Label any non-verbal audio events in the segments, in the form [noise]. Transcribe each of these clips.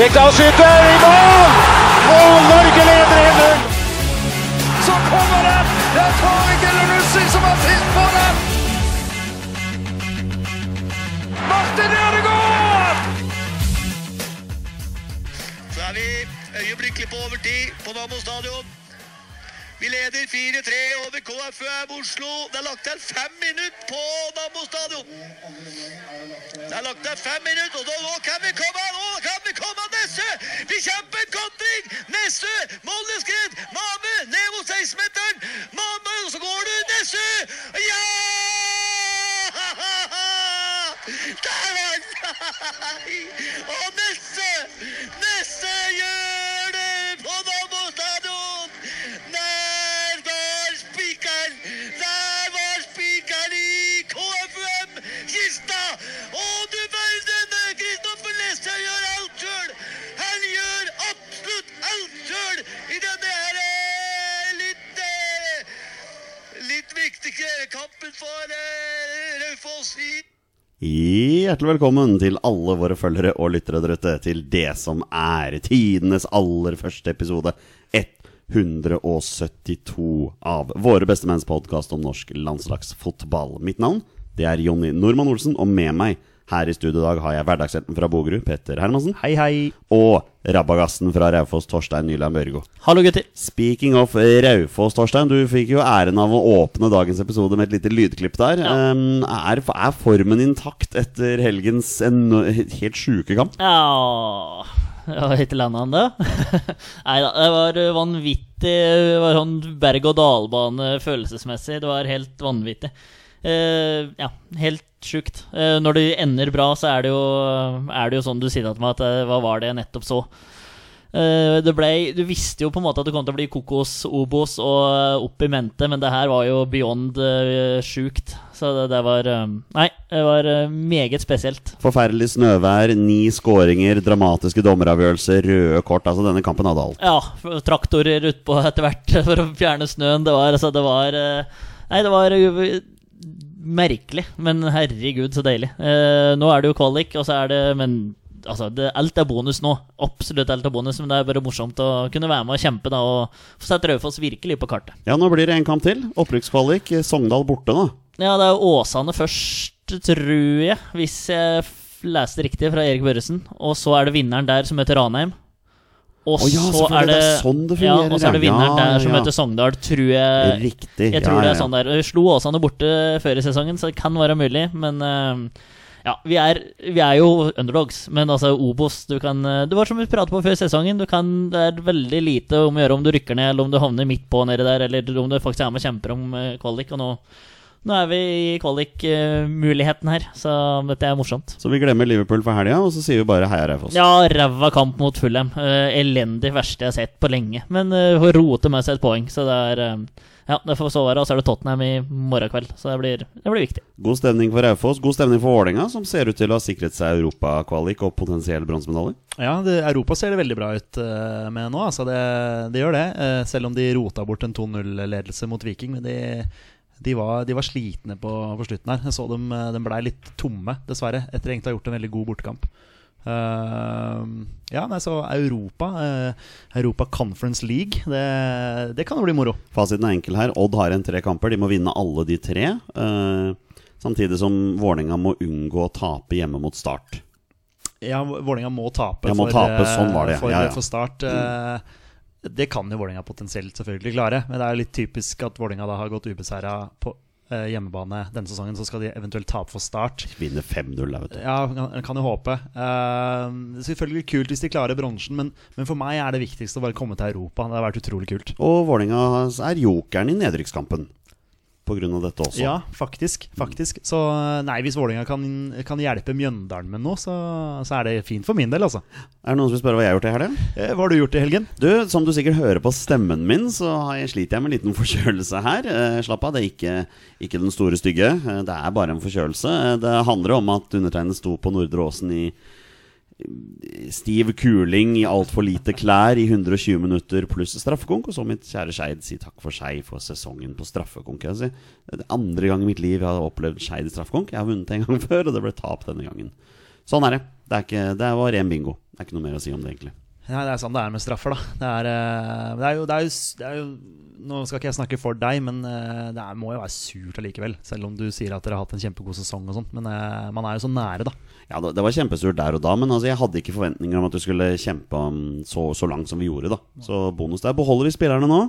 Rekdal skyter i mål! Og Norge leder 1-0! Så kommer den! Det er Tariq Elunussi som har sist på den! Martin Ødegaard! Så er vi øyeblikkelig på overtid på Nammo stadion. Vi leder 4-3 over KFUM Oslo. Det er lagt til fem minutter på Nammo stadion. Det er lagt til fem minutter, og nå kan vi komme! Nå kan vi komme, Nesse! Vi kjemper en kontring! Nesse! Molleskred! Mame! Ned mot 16-meteren! Mame! Og så går du, Nesse! Ja! Der var han! [laughs] Og Nesse! Nesse gjør Hjertelig velkommen til alle våre følgere og lyttere der ute til det som er tidenes aller første episode 172 av Våre bestemenns podkast om norsk landslagsfotball. Mitt navn det er Jonny Normann Olsen, og med meg her i studio i dag har jeg hverdagshelten fra Bogerud, Petter Hermansen. Hei, hei. Og rabagassen fra Raufoss, Torstein Nyland Børgo. Hallo, gutter. Speaking of Raufoss, Torstein. Du fikk jo æren av å åpne dagens episode med et lite lydklipp der. Um, er, er formen intakt etter helgens helt sjuke kamp? Ja Ja, hittil landa da [laughs] Nei da, det var vanvittig. Det var sånn berg-og-dal-bane følelsesmessig. Det var helt vanvittig. Eh, ja, helt sjukt. Eh, når det ender bra, så er det jo, er det jo sånn du sier til meg at eh, hva var det jeg nettopp så? Det ble, du visste jo på en måte at det kom til å bli kokos, obos og opp i mente, men det her var jo beyond uh, sjukt. Så det, det var Nei, det var meget spesielt. Forferdelig snøvær, ni skåringer, dramatiske dommeravgjørelser, røde kort. Altså, denne kampen hadde alt. Ja, traktorer utpå etter hvert [laughs] for å fjerne snøen. Det var altså Det var Nei, det var merkelig, men herregud, så deilig. Eh, nå er det jo kvalik, og så er det Men altså, det, alt er bonus nå. Absolutt alt er bonus, men det er bare morsomt å kunne være med og kjempe da og få sette Raufoss virkelig på kartet. Ja, nå blir det en kamp til. Opprykkskvalik. Sogndal borte, nå. Ja, det er jo Åsane først, tror jeg, hvis jeg leste riktig fra Erik Børresen. Og så er det vinneren der som heter Ranheim. Og oh, ja, så er det, det er sånn det ja, og så er det vinneren Ja, der som heter Sogndal, tror jeg. Riktig. Jeg tror det er sånn der. Vi Slo Åsane borte før i sesongen, så det kan være mulig. Men eh, ja, vi er, vi er jo underdogs. Men altså, Obos du kan, eh, Det var som vi pratet på før sesongen. Du kan, det er veldig lite om å gjøre om du rykker ned, eller om du havner midt på nedi der, eller om du faktisk er med og kjemper om eh, kvalik. Og nå, nå er vi i kvalikmuligheten her, så dette er morsomt. Så vi glemmer Liverpool for helga, og så sier vi bare heia Raufoss. Ja, ræva kamp mot Fulham. Eh, elendig verste jeg har sett på lenge. Men uh, roter med seg et poeng, så det er eh, Ja, det får så være. Og så er det Tottenham i morgen kveld, så det blir, det blir viktig. God stemning for Raufoss, god stemning for Vålerenga, som ser ut til å ha sikret seg europakvalik og potensiell bronsemedalje. Ja, det, Europa ser det veldig bra ut uh, med nå. Altså det, det gjør det. Uh, selv om de rota bort en 2-0-ledelse mot Viking. Men de, de, var, de var slitne på, på slutten her. Jeg så dem, eh, de blei litt tomme, dessverre, etter egentlig å ha gjort en veldig god bortekamp. Uh, ja, nei, så Europa, uh, Europa Conference League, det, det kan jo bli moro. Fasiten er enkel her. Odd har en tre kamper. De må vinne alle de tre. Uh, samtidig som Vålerenga må unngå å tape hjemme mot Start. Ja, Vålerenga må tape, må for, tape, sånn for, ja, ja. for start. eh, Det kan jo Vålerenga potensielt selvfølgelig klare, men det er jo litt typisk at Vålerenga da har gått ubeseira på eh, hjemmebane denne sesongen. Så skal de eventuelt tape for start. Vinner 5-0 da vet du. Ja, kan, kan jo håpe. Eh, det er selvfølgelig kult hvis de klarer bronsen, men, men for meg er det viktigste å bare komme til Europa. Det har vært utrolig kult. Og Vålerenga er jokeren i nedrykkskampen. Pga. dette også. Ja, faktisk. faktisk Så nei, hvis Vålerenga kan, kan hjelpe Mjøndalen med noe, så, så er det fint for min del, altså. Er det noen som vil spørre hva jeg har gjort i helgen? Eh, Hva har du gjort i helgen? Du, Som du sikkert hører på stemmen min, så har jeg sliter jeg med en liten forkjølelse her. Eh, slapp av, det er ikke, ikke den store stygge. Eh, det er bare en forkjølelse. Eh, det handler om at undertegnede sto på Nordre Åsen i stiv kuling i altfor lite klær i 120 minutter pluss straffekonk. Og så mitt kjære Skeid si takk for seg for sesongen på straffekonk. Sier, Det andre gang i mitt liv jeg har opplevd Skeid straffekonk. Jeg har vunnet en gang [laughs] før, og det ble tap denne gangen. Sånn er det. Det, er ikke, det var ren bingo. Det er ikke noe mer å si om det, egentlig. Nei, Det er sånn det er med straffer, da. Det er, eh, det er, jo, det er, jo, det er jo Nå skal ikke jeg snakke for deg, men eh, det må jo være surt allikevel. Selv om du sier at dere har hatt en kjempegod sesong og sånt. Men eh, man er jo så nære, da. Ja, det var kjempesurt der og da, men altså, jeg hadde ikke forventninger om at du skulle kjempe så, så langt som vi gjorde. da Så bonus der. Beholder vi spillerne nå,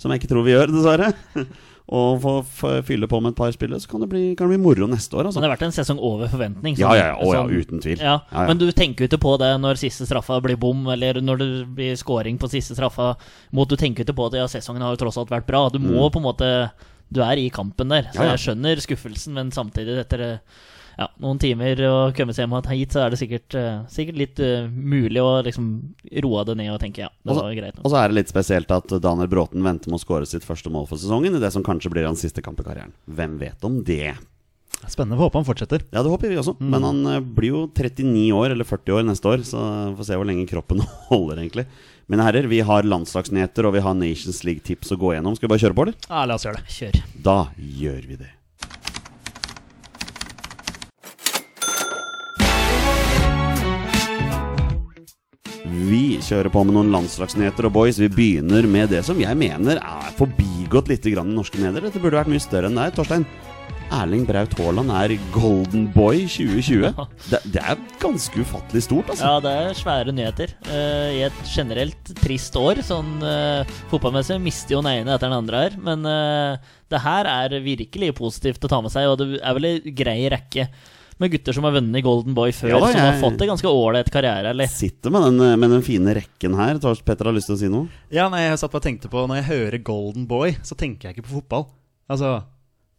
som jeg ikke tror vi gjør, dessverre, [laughs] og får fylle på med et par spillere, så kan det bli, kan det bli moro neste år. Så Altså. det har vært en sesong over forventning. Ja, ja, ja, å, ja, sånn- uten tvil. Ja, Ja, ja. Men du tenker jo ikke på det når siste straffa blir bom, eller når det blir scoring på siste straffa. Mot, du tenker jo ikke på det, ja, sesongen har jo tross alt vært bra. Du må på en måte Du er i kampen der. Så Mm. Jeg skjønner skuffelsen, men samtidig, etter ja, noen timer å komme seg hjem hit, så er det sikkert, eh, sikkert litt uh, mulig å liksom roe det ned og tenke ja, det også, var greit. nå. Og så er det litt spesielt at Daniel Bråten venter med å skåre sitt første mål for sesongen i det som kanskje blir hans siste kamp i karrieren. Hvem vet om det? Spennende. Får håpe han fortsetter. Ja, det håper vi også. Men han eh, blir jo 39 år, eller 40 år neste år, så vi får se hvor lenge kroppen [laughs] holder, egentlig. Mine herrer, vi har landslagsnyheter og vi har Nations League-tips å gå gjennom. Skal vi bare kjøre på, eller? Ja, la oss gjøre det. Kjør. Da gjør vi det. Vi kjører på med noen landslagsnyheter, og boys, vi begynner med det som jeg mener er forbigått litt grann i norske medier. Dette burde vært mye større enn det er. Torstein, Erling Braut Haaland er Golden Boy 2020. Det, det er ganske ufattelig stort, altså. Ja, det er svære nyheter. Uh, I et generelt trist år, sånn uh, fotballmessig, mister jo den ene etter den andre her. Men uh, det her er virkelig positivt å ta med seg, og det er vel ei grei rekke med gutter som har vunnet Golden Boy før, Ja da, som har fått en ganske ålreit karriere, eller? Sitter med den, med den fine rekken her. Tars Petter har lyst til å si noe? Ja, nei, jeg satt bare og tenkte på Når jeg hører Golden Boy, så tenker jeg ikke på fotball. Altså,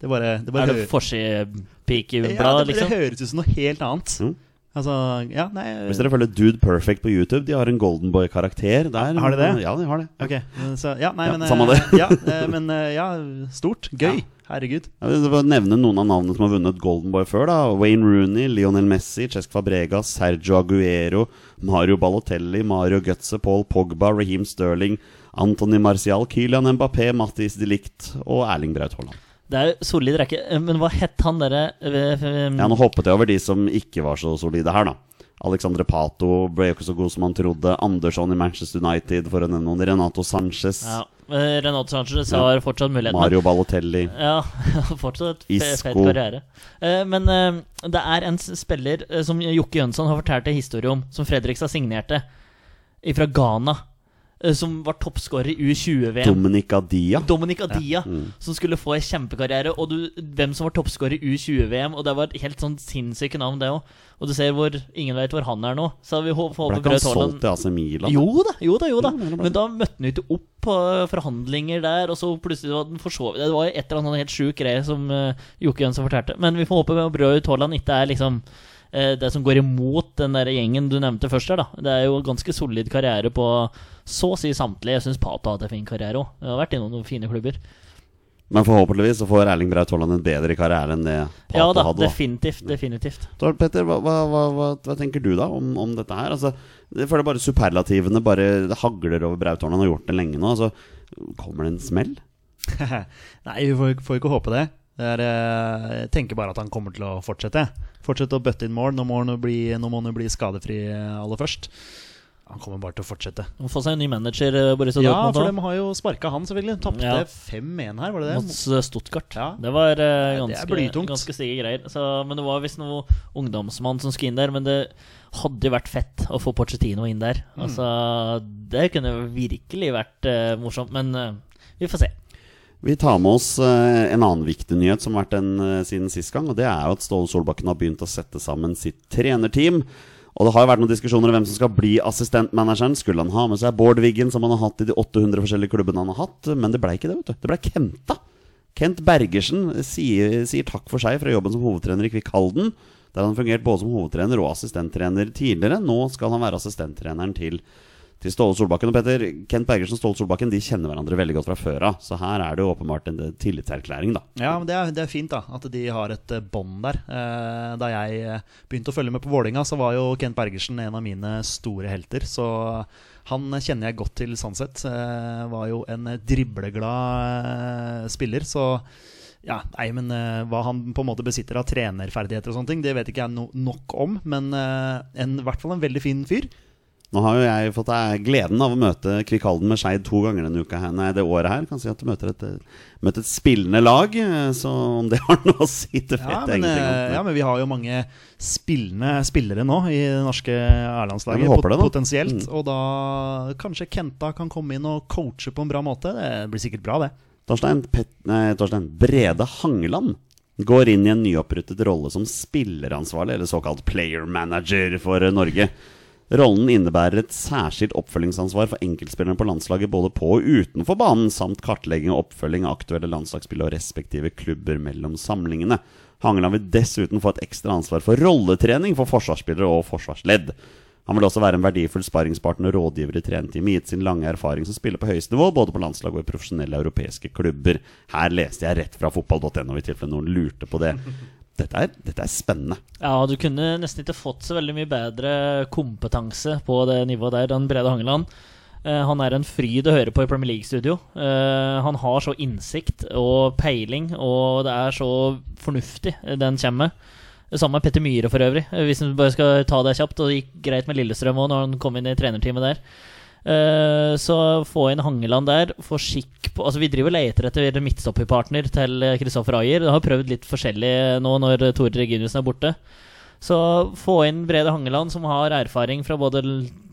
det bare, det bare Er det forsidepikeblad, ja, det liksom? høres ut som noe helt annet. Mm. Altså, ja, nei Hvis dere følger Dude Perfect på YouTube, de har en Golden Boy-karakter der. Har de det? Ja, de har det. Okay. så ja, nei, Ja, men samme eh, det. ja, eh, men eh, ja, stort. Gøy. Herregud. Jeg vil nevne noen av navnene som har vunnet Golden Boy før. da Wayne Rooney, Lionel Messi, Cesc Fabregas, Sergio Aguero, Mario Balotelli, Mario Götze, Paul Pogba, Raheem Sterling, Anthony Marcial, Kylian Mbappé, Mattis Delict og Erling Braut Haaland. Det er jo solid rekke. Eh, Men hva het han derre eh, eh, Ja, Nå hoppet jeg over de som ikke var så solide her, da. Alexandre Pato ble jo ikke så god som han trodde. Andersson i Manchester United, for å nevne noen. Renato Sanchez. ja, eh, Renato Sanchez Ja. har fortsatt muligheten. Mario Balotelli. [laughs] Ja, fortsatt fet karriere. Eh, men eh, det er en spiller som Jokke Jønsson har fortalt en historie om, som Fredrikstad signerte, fra Ghana. Eh, Som var toppskårer i U20-VM. Dominic Adia. Dominic Adia, som skulle få en kjempekarriere. Og du, hvem som var toppskårer i U20-VM. Og det var helt sånn sinnssyke navn, det òg. Og du ser hvor ingen vet hvor han er nå. Så vi håper Ble ikke han solgt til AC Milan? jo da, jo da, jo da. Ja, men det ble Men da møtte han ikke opp på forhandlinger der, og så plutselig var den forsovet. Det var et eller annet helt sjuk greie som uh, Jokke Jønsson fortalte. Men vi får håpe Braut Haaland ikke er liksom eh, det som går imot den der gjengen du nevnte først her, da. Det er jo ganske solid karriere på så å si samtlige. Jeg syns Pato har hatt en fin karriere òg. Har vært innom noen fine klubber. Men forhåpentligvis så får Erling Braut Haaland en bedre karriere enn det Pato Ja da, hadde. da. definitivt. Definitivt. Tor Petter, hva, hva, hva, hva, hva tenker du da om, om dette her? Altså, jeg føler bare superlativene bare det hagler over Braut Haaland. Har gjort det lenge nå. Altså, kommer det en smell? [laughs] Nei, vi får, får ikke håpe det. Er, eh, jeg tenker bare at han kommer til å fortsette. Fortsette å bøtte inn mål. Nå må han jo bli, bli skadefri eh, aller først. Han kommer bare til å fortsette. Må få seg en ny manager, eh, Borussia Ja, Dortmund. for de har jo sparka han, selvfølgelig. Tapte Ja. 5-1 her, var det det? mot Stuttgart. Ja. Det var ganske, det ganske, stige greier. Så, men det var visst noe ungdomsmann som skulle inn der. Men det hadde jo vært fett å få Pochettino inn der. Mm. Altså, det kunne virkelig vært uh, morsomt. Men uh, vi får se. Vi tar med oss eh, en annen viktig nyhet som har vært den eh, siden sist gang. Og det er jo at Ståle Solbakken har begynt å sette sammen sitt trenerteam. Og det har jo vært noen diskusjoner om hvem som skal bli assistentmanageren. Skulle han ha med seg Bård Wiggen, som han har hatt i de 800 forskjellige klubbene han har hatt? Men det ble ikke det, vet du. Det ble Kenta. Kent Bergersen sier, sier takk for seg fra jobben som hovedtrener i Kvikk Halden. Der han fungert både som hovedtrener og assistenttrener tidligere. Nå skal han være assistenttreneren til, til Ståle Solbakken. Og Petter, Kent Bergersen og Ståle Solbakken de kjenner hverandre veldig godt fra før av. Så her er det jo åpenbart en eh, tillitserklæring, da. Ja, men det er, det er fint da at de har et eh, bånd der. Eh, da jeg begynte å følge med på Vålinga, så var jo Kent Bergersen en av mine store helter. Så han kjenner jeg godt til Sandseth. Eh, var jo en dribleglad spiller, så ja, nei, men uh, Hva han på en måte besitter av trenerferdigheter, og sånne ting Det vet ikke jeg no nok om. Men en, i hvert fall en veldig fin fyr. Nå har jo jeg fått eh, gleden av å møte Kvikalden med Skeid to ganger denne uka her, nei, det året her. Kan si at du møter et, eh, møter et spillende lag. eh, Så om det har [laughs] noe å si, det vet Ja jeg men, ingenting om. ja, men vi har jo mange spillende spillere nå i det norske A-landslaget. ja, pot potensielt. Mm. Og da kanskje Kenta kan komme inn og coache på en bra måte. Det blir sikkert bra, det. Torstein, Pet, nei, Torstein Brede Hangeland går inn i en nyopprettet rolle som spilleransvarlig, eller såkalt player manager, for Norge. Rollen innebærer et særskilt oppfølgingsansvar for enkeltspillerne på landslaget både på og utenfor banen, samt kartlegging og oppfølging av aktuelle landslagsspill og respektive klubber mellom samlingene. Hangeland vil dessuten få et ekstra ansvar for rolletrening for forsvarsspillere og forsvarsledd. Han vil også være en verdifull sparringspartner og rådgiver i trenerteamet, gitt sin lange erfaring som spiller på høyeste nivå, både på landslag og i profesjonelle europeiske klubber. Her leste jeg rett fra fotball.no, i tilfelle noen lurte på det. Dette er, dette er spennende. Ja, du kunne nesten ikke fått så veldig mye bedre kompetanse på det nivået der Den Brede Hangeland. Eh, han er en fryd å høre på i Premier League-studio. Eh, han har så innsikt og peiling, og det er så fornuftig den kommer med. Samme med Petter Myhre for øvrig, eh, hvis vi bare skal ta det kjapt. Og det gikk greit med Lillestrøm òg, når han kom inn i trenerteamet der. Eh, så få inn Hangeland der. Få skikk på Altså Vi driver og leter etter midtstopperpartner til Kristoffer Ayer. Jeg har prøvd litt forskjellig nå når Tore Reginiussen er borte. Så få inn Brede Hangeland, som har erfaring fra både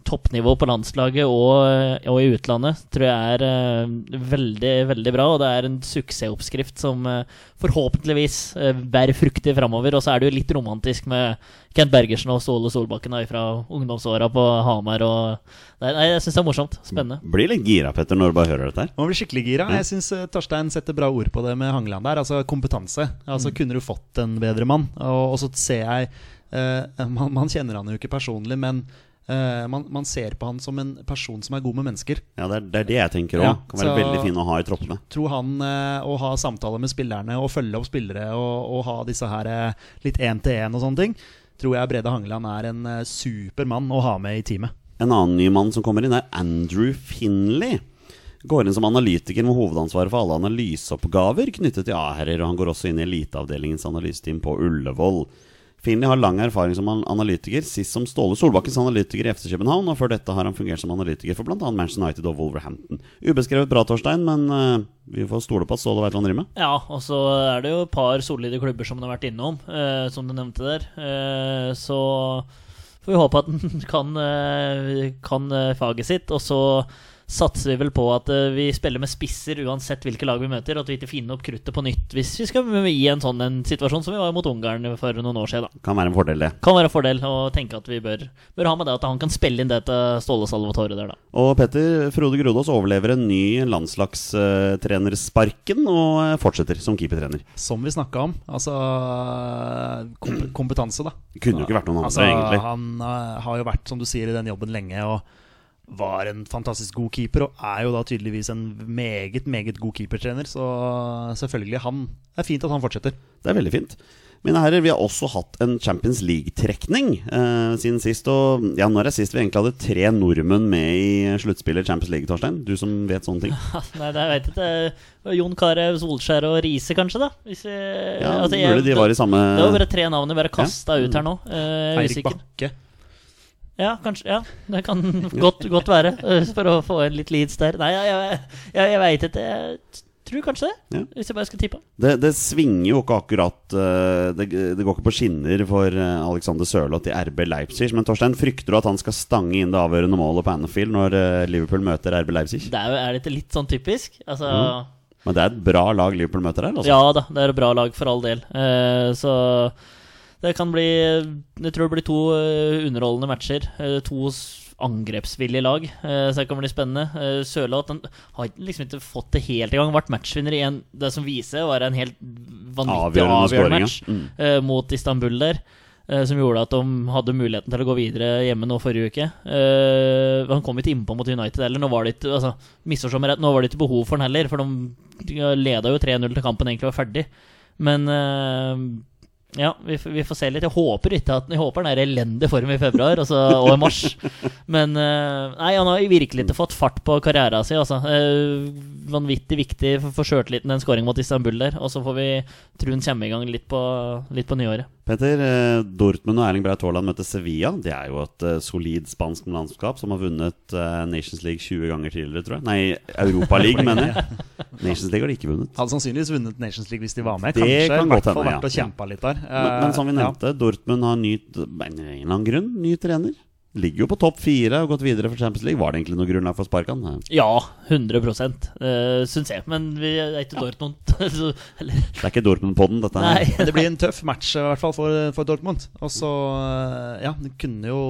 toppnivå på landslaget og, og i utlandet, tror jeg er eh, veldig, veldig bra. Og det er en suksessoppskrift som eh, forhåpentligvis uh, bærer frukter framover. Og så er det jo litt romantisk med Kent Bergersen og Ståle Solbakken da, fra ungdomsåra på Hamar. Og, nei, nei, jeg syns det er morsomt. Spennende. Blir litt gira, Petter, når du bare hører dette her. Man blir skikkelig gira. Jeg syns Torstein setter bra ord på det med Hangeland der. Altså kompetanse. Altså Kunne du fått en bedre mann? Og, og så ser jeg Uh, man, man kjenner han jo ikke personlig, men eh, man, man ser på han som en person som er god med mennesker. Ja, Det er det, er det jeg tenker òg. Ja, kan være veldig fin å ha i troppene. Tror han uh, å ha samtaler med spillerne og følge opp spillere og, og ha disse her uh, litt én-til-én og sånne ting, tror jeg Brede Hangeland er en super mann å ha med i teamet. En annen ny mann som kommer inn, er Andrew Finley. Går inn som analytiker med hovedansvaret for alle analyseoppgaver knyttet til A-herrer, og han går også inn i eliteavdelingens analyseteam på Ullevål. Finley har lang erfaring som analytiker, sist som Ståle Solbakkens analytiker i FC København, og før dette har han fungert som analytiker for bl.a. Manchester United og Wolverhampton. Ubeskrevet bra, Torstein, men uh, vi får stole på at Ståle vet hva han driver med. Ja, og så er det jo et par solide klubber som han har vært innom, uh, som du nevnte der. Uh, så får vi håpe at [laughs] han kan, kan faget sitt. Og så satser vi vel på at eh, vi spiller med spisser uansett hvilke lag vi møter, og at vi ikke finner opp kruttet på nytt hvis vi skal i en sånn en situasjon som vi var mot Ungarn for noen år siden. Da. Kan være en fordel, det. Kan være en fordel å tenke at vi bør, bør ha med det at han kan spille inn det til Ståle Salvatore der, da. Og Petter Frode Grodås overlever en ny landslagstrenersparken og eh, fortsetter som keepertrener. Som vi snakka om. Altså kom kompetanse, da. Kunne jo ikke vært noen andre, Altså, egentlig. Han eh, har jo vært, som du sier, i den jobben lenge og var en fantastisk god keeper. Og er jo da tydeligvis en meget, meget god keepertrener. Så selvfølgelig, han det er fint at han fortsetter. Det er veldig fint. Mine herrer, vi har også hatt en Champions League-trekning eh, siden sist. Og ja, når er sist vi egentlig hadde tre nordmenn med i sluttspillet i Champions League, Torstein? Du som vet sånne ting. [laughs] Nei, det vet ikke. Jon Carew, Solskjær og Riise, kanskje, da? Hvis jeg, Ja, altså, jeg- Mulig de var i samme Det var bare tre navn jeg bare kasta ut her nå. Eh, Eirik. Bakke. Ja, kanskje. Ja, det kan godt, godt være. eh, For å få en litt leads der. Nei, jeg, jeg, jeg, jeg veit ikke. Jeg tror kanskje det. Ja. Hvis jeg bare skal tippe. Det, det svinger jo ikke akkurat eh, det, det går ikke på skinner for eh, Alexander Sørloth i RB Leipzig. Men Torstein, frykter du at han skal stange inn det avgjørende målet på Anfield når Liverpool møter RB Leipzig? Det er jo er dette litt sånn typisk? Altså Men det er et bra lag Liverpool møter her, altså. Ja da, det er et bra lag for all del. Uh, så det kan bli Jeg tror det blir to eh, underholdende matcher. Eh, to angrepsvillige lag, eh, så det kan bli spennende. Sørloth har liksom ikke fått det helt i gang. Vært matchvinner i en Det som viser, var en helt vanvittig Avgjørende avgjørende, match Mm. mot Istanbul der. som gjorde at de hadde muligheten til å gå videre hjemme nå forrige uke. Han kom ikke innpå mot United heller. Nå var det ikke altså, rett, nå var det ikke behov for han heller, for de leda jo 3-0 til kampen egentlig var ferdig. Men ja, vi, vi får se litt. Jeg håper ikke at Jeg håper han er i elendig form i februar altså, og i mars. Men eh, nei, han har virkelig ikke fått fart på karrieren sin. Altså. Eh, vanvittig viktig for, for sjøltilliten, den skåringen mot Istanbul der. Og så får vi tro han kommer i gang litt på, litt på nyåret. Petter, eh, Dortmund og Erling Braut Haaland møter Sevilla. Det er jo et eh, solid spansk landskap som har vunnet eh, Nations League 20 ganger tidligere, tror jeg. Nei, Europa [laughs] League, mener jeg. Nations League har de ikke vunnet. Hadde sannsynligvis vunnet Nations League hvis de var med. Det Kanskje kan godt hende, vært ja. og kjempa litt der. Men, men som vi nevnte, ja. Dortmund har ny en eller annen grunn ny trener. Ligger jo på topp fire og gått videre for Champions League. Var det egentlig noe grunnlag for å sparke han? Ja, 100 uh, syns jeg. Men vi er ikke Dortmund. [laughs] så, eller, Det er ikke Dortmund-podden, dette her. nei. [laughs] Det blir en tøff match i hvert fall for, for Dortmund. Og så Ja, de kunne jo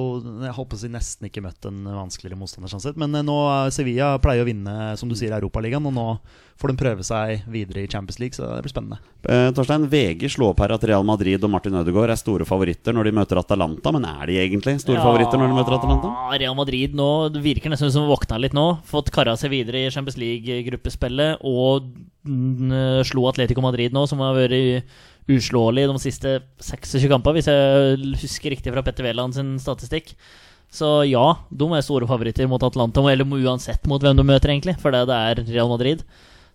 Jeg håper å si nesten ikke møtt en vanskeligere motstander, sånn sett. Men eh, nå eh, Sevilla pleier å vinne, som du sier, Europaligaen, og nå får de prøve seg videre i Champions League, så det blir spennende. Eh, Torstein, VG slår opp her at Real Madrid og Martin Ødegaard er store favoritter når de møter Atalanta. Men er de egentlig store favoritter når de møter Atalanta? Real Madrid nå det virker nesten som våkna litt nå. Fått kara seg videre i Champions League-gruppespillet. Og slo Atletico Madrid nå, som har vært uslåelig de siste 26 kampene, hvis jeg husker riktig fra Petter Wæland sin statistikk. Så ja, de er store favoritter mot Atlanta, eller uansett mot hvem de møter, egentlig. For det er Real Madrid.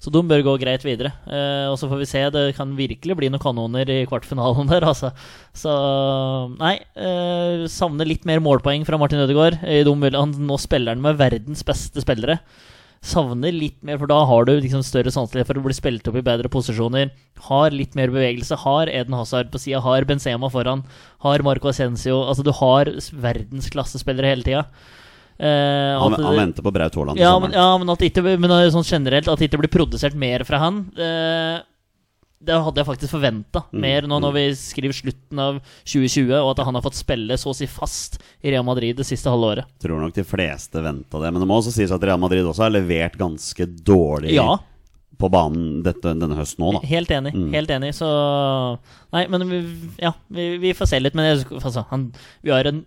Så de bør gå greit videre. Eh, og så får vi se. Det kan virkelig bli noen kanoner i kvartfinalen [laughs] der, altså. Så nei. Eh, savner litt mer målpoeng fra Martin Ødegaard. Eh, de han, nå spiller han med verdens beste spillere. Savner litt mer, for da har du liksom større sanselighet for å bli spilt opp i bedre posisjoner. Har litt mer bevegelse. Har Eden Hazard på sida. Har Benzema foran. Har Marco Ascencio. Altså, du har verdensklassespillere hele tida. Eh, Han, han venter på Braut Haaland. ja, men, ja, men at ikke men er sånn generelt At det ikke blir produsert mer fra han eh, Det hadde jeg faktisk forventa Mm, mer nå mm. når vi skriver slutten av 2020, og at han har fått spille så å si fast i Real Madrid det siste halve året. Tror nok de fleste venta det. Men det må også sies at Real Madrid også har levert ganske dårlig Ja, på banen dette, denne høsten nå, da. helt enig. Mm. Helt enig, så Nei, men vi, ja, vi, vi får se litt. Men jeg, altså, han, vi har en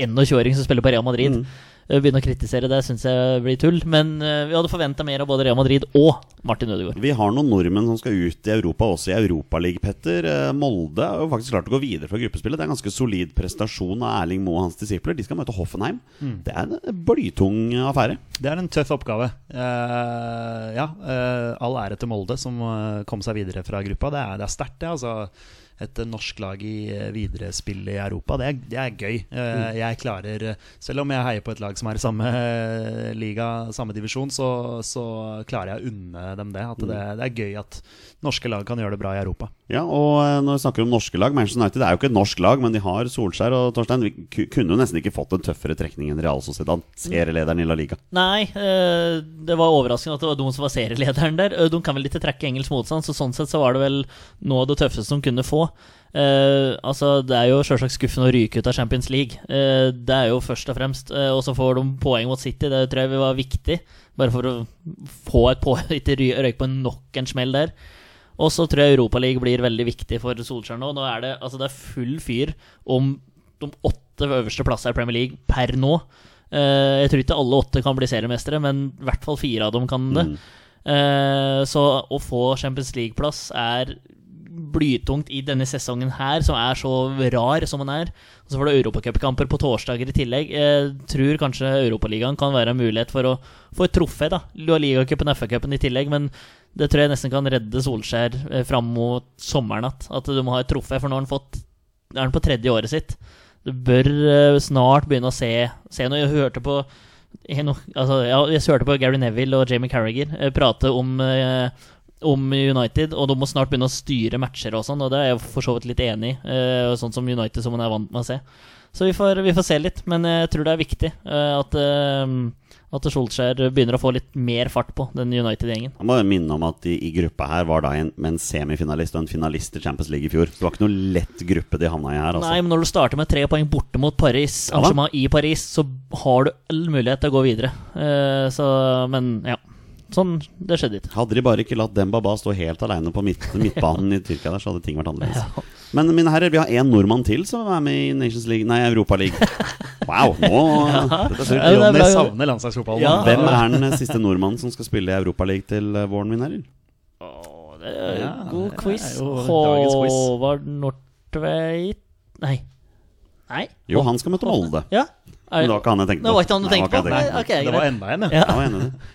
21-åring som spiller på Real Madrid. Mm. Eh, Begynne å kritisere det syns jeg blir tull. Men eh, vi hadde forventa mer av både Real Madrid og Martin Ødegaard. Vi har noen nordmenn som skal ut i Europa, også i Europaligaen, Petter. Eh, Molde har jo faktisk klart å gå videre fra gruppespillet. Det er en ganske solid prestasjon av Erling Moe og hans disipler. De skal møte Hoffenheim. Det er en blytung affære. Det er en tøff oppgave. Uh, ja, uh, all ære til Molde, som kom seg videre fra gruppa. Det er, det er sterkt, det. Altså, et eh, norsk lag i videre viderespill i Europa, det er, det er gøy. Eh, Jeg klarer, eh, selv om jeg heier på et lag som er i samme eh, liga, samme divisjon, så, så klarer jeg å unne dem det. At det, det er gøy at norske lag kan gjøre det bra i Europa. Ja, og eh, når vi snakker om norske lag Manchester United er jo ikke et norsk lag, men de har Solskjær og Torstein. Vi kunne jo nesten ikke fått en tøffere trekning enn Real Sociedad, serielederen i La Liga. Nei, eh, det var overraskende at det var de som var serielederen der. Eh, De kan vel ikke trekke engelsk motstand, så sånn sett så var det vel noe av det tøffeste de kunne få. Eh, altså, Det er jo selvsagt skuffende å ryke ut av Champions League. Eh, det er jo først og fremst. Eh, og så får de poeng mot City, det tror jeg var viktig. Bare for å få et poeng, [laughs] ikke røyke på nok en smell der. Og så tror jeg Europaligaen blir veldig viktig for Solskjær nå. Nå er det, altså det er full fyr om de åtte øverste plassene i Premier League per nå. Eh, jeg tror ikke alle åtte kan bli seriemestere, men i hvert fall fire av dem kan det. Mm. Eh, så å få Champions League-plass er blytungt i denne sesongen her, som er så rar som den er. Og så får du europacupkamper på torsdager i tillegg. Jeg tror kanskje Europaligaen kan være en mulighet for å få et trofé. da Ligacupen og FA-cupen i tillegg, men det tror jeg nesten kan redde Solskjær eh, fram mot sommeren. At, at du må ha et trofé, for nå har han fått Er han på tredje året sitt. Du bør eh, snart begynne å se, se noe. Jeg hørte på jeg, no, altså, ja, jeg hørte på Gary Neville og Jamie Carriger eh, prate om, eh, om United, og de må snart begynne å styre matcher og sånn, og det er jeg for så vidt litt enig i. Sånn som United som man er vant med å se. Så vi får, vi får se litt, men jeg tror det er viktig at, at Solskjær begynner å få litt mer fart på den United-gjengen. Jeg må minne om at de, i gruppa her var da en, med en semifinalist og en finalist i Champions League i fjor. Det var ikke noe lett gruppe de havna i her. Altså. Nei, men når du starter med tre poeng borte mot Paris, Ja i Paris, så har du all mulighet til å gå videre. Uh, så, men ja. Sånn, det skjedde ikke. Hadde de bare ikke latt Dembaba stå helt aleine på midt, midtbanen i Tyrkia, der, så hadde ting vært annerledes. [laughs] Men mine herrer, vi har én nordmann til som er med i Nations League Nei, Europa League. Wow, nå [laughs] dette ser Ja, det er Jonny savner landslagsfotballen. Ja. Hvem er den siste nordmannen som skal spille i Europa League til eh, våren, mine herrer? Oh, det er Ja, god quiz. jo. Håvard Nordtveit Nei. Nei? Jo, han skal møte Molde. Ja. Men Er, det var ikke han jeg tenkte det var ikke han du tenkte på? Nei, han Det var enda en, ja. Ja.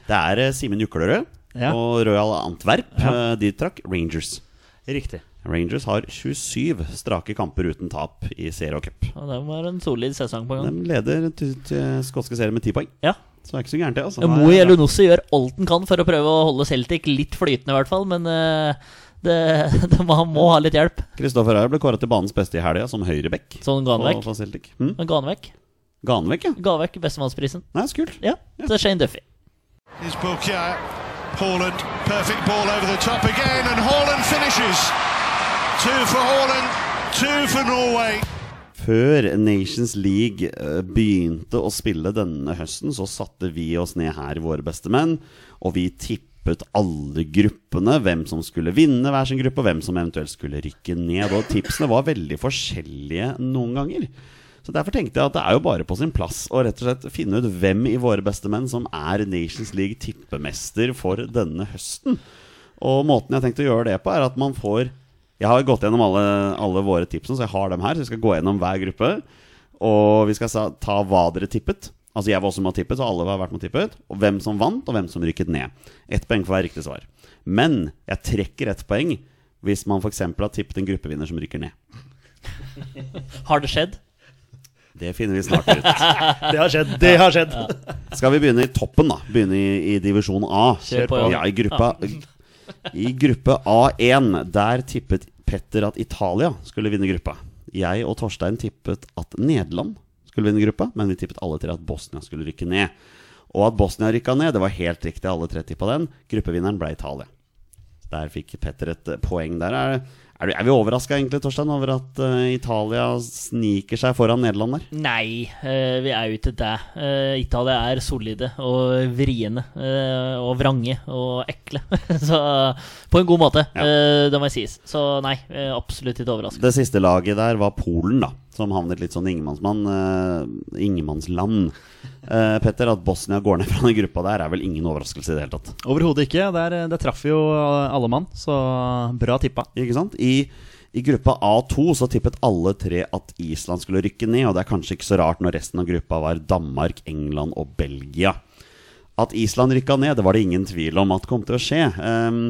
Det. Er eh, Simen Juklerød Ja. og Royal Antwerp. Ja. eh, De trakk Rangers. Riktig. Rangers har 27 strake kamper uten tap i serie og cup. Ja, det var en solid sesong på gang. De leder skotske serier med 10 poeng. Ja. Så det er ikke så gærent, det. altså Moi Elunossi gjør alt han kan for å prøve å holde Celtic litt flytende, i hvert fall. Men eh, det, [laughs] det, må- han må ha litt hjelp. Kristoffer Ayer ble kåret til banens beste i helga som høyreback. Sånn ga han på- vekk. Hm? Men ga han vekk. Ga han vekk, ja? Ga vekk bestemannsprisen. Nei, så kult. Ja, til Shane Duffy. Haaland, perfect ball over the top again, and Haaland finishes. Two for Haaland, two for Norway. Før Nations League eh, begynte å spille denne høsten, så satte vi oss ned her, våre beste menn, og vi tippet alle gruppene. Hvem som skulle vinne hver sin gruppe, og hvem som eventuelt skulle rykke ned. Og tipsene var veldig forskjellige noen ganger. Så Derfor tenkte jeg at det er jo bare på sin plass å rett og slett finne ut hvem i våre beste menn som er Nations League tippemester for denne høsten. Og måten jeg har tenkt å gjøre det på, er at man får Jeg har gått gjennom alle, alle våre tipsene, så jeg har dem her. Så vi skal gå gjennom hver gruppe. Og vi skal ta hva dere tippet. Altså jeg var også med og tippet, så alle har vært med og tippet. Og hvem som vant, og hvem som rykket ned. Ett poeng for hver riktig svar. Men jeg trekker ett poeng hvis man f.eks. har tippet en gruppevinner som rykker ned. Har det skjedd? Det finner vi snart ut. [laughs] Det har skjedd. Det har skjedd. Skal vi begynne i toppen, da? Begynne i, i divisjon A. Kjør på, Ja, i gruppa I gruppe A1, der tippet Petter at Italia skulle vinne gruppa. Jeg og Torstein tippet at Nederland skulle vinne gruppa, men vi tippet alle tre at Bosnia skulle rykke ned. Og at Bosnia rykka ned, det var helt riktig. Alle tre tippa den. Gruppevinneren ble Italia. Der fikk Petter et poeng der. Er, er, er vi overraska egentlig, Torstein, over at uh, Italia sniker seg foran Nederland der? Nei, uh, vi er jo ikke det. Uh, Italia er solide og vriene eh, og vrange og ekle. [laughs] Så på en god måte, Ja. eh, det må jeg sies. Så nei, eh, absolutt ikke overraska. Det siste laget der var Polen, da. Som havnet litt sånn ingenmannsmann. Uh, ingenmannsland. Eh, Petter, at Bosnia går ned fra den gruppa der, er vel ingen overraskelse i det hele tatt. Overhodet ikke. Der, der traff jo alle mann, så bra tippa. Ikke sant? I, I gruppa A2 så tippet alle tre at Island skulle rykke ned, og det er kanskje ikke så rart når resten av gruppa var Danmark, England og Belgia. At Island rykka ned, det var det ingen tvil om at kom til å skje. Um,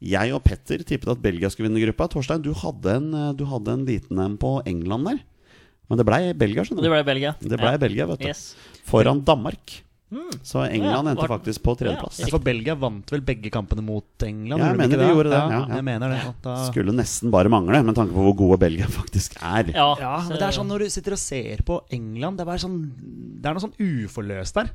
jeg og Petter tippet at Belgia skulle vinne gruppa. Torstein, du hadde en, eh, du hadde en liten en på England der. Men det blei Belgia, skjønner du. det blei ble Belgia. Det ble Ja. Belgia, vet du. Yes. Foran Danmark. Så England endte faktisk på tredjeplass. Ja, For Belgia vant vel begge kampene mot England? Ja, jeg de mener ikke de gjorde det, Ja, ja, ja. Jeg mener det. at Da... Skulle nesten bare mangle, med tanke på hvor gode Belgia faktisk er. Ja, Ja, men det er sånn når du sitter og ser på England Det er, bare sånn, det er noe sånn uforløst der.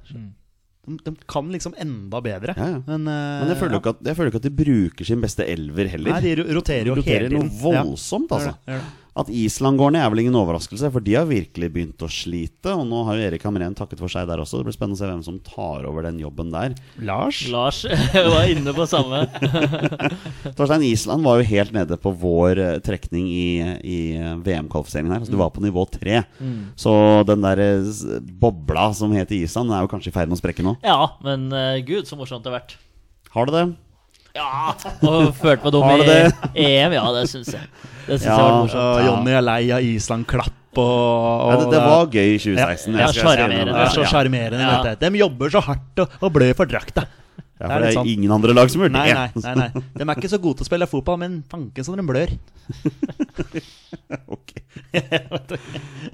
De, de kan liksom enda bedre. Ja, ja. Men, uh, Men jeg føler, jo ikke at, jeg føler ikke at de bruker sin beste elver heller. Nei, de roterer jo roterer hele noe voldsomt, Ja, altså. At Island går ned er vel ingen overraskelse, for de har virkelig begynt å slite. Og nå har jo Erik Hamren takket for seg der også. Det blir spennende å se hvem som tar over den jobben der. Lars? Lars [laughs] var inne på samme. [laughs] Torstein, Island var jo helt nede på vår eh, trekning i, i eh, VM-kvalifiseringen her. Altså, du var på nivå tre. Så den der eh, bobla som heter Island, er jo kanskje i ferd med å sprekke nå. Ja, men uh, gud, så morsomt det har vært. Har det det? Ja, og følte meg dum i EM. Ja, det syns jeg. Det synes Ja, jeg var morsomt. Jonny er lei av Island-klapp og, og ja, det, det var gøy i 2016. Ja, jeg skal- jeg skal sjarmerende. er så Ja. sjarmerende. Ja. De jobber så hardt og, og blør for drakta. Ja, Det er for det er sånn. ingen andre lag som gjør det. Nei, nei, nei, nei. De er ikke så gode til å spille fotball, men fanken som de blør. [laughs] Ok.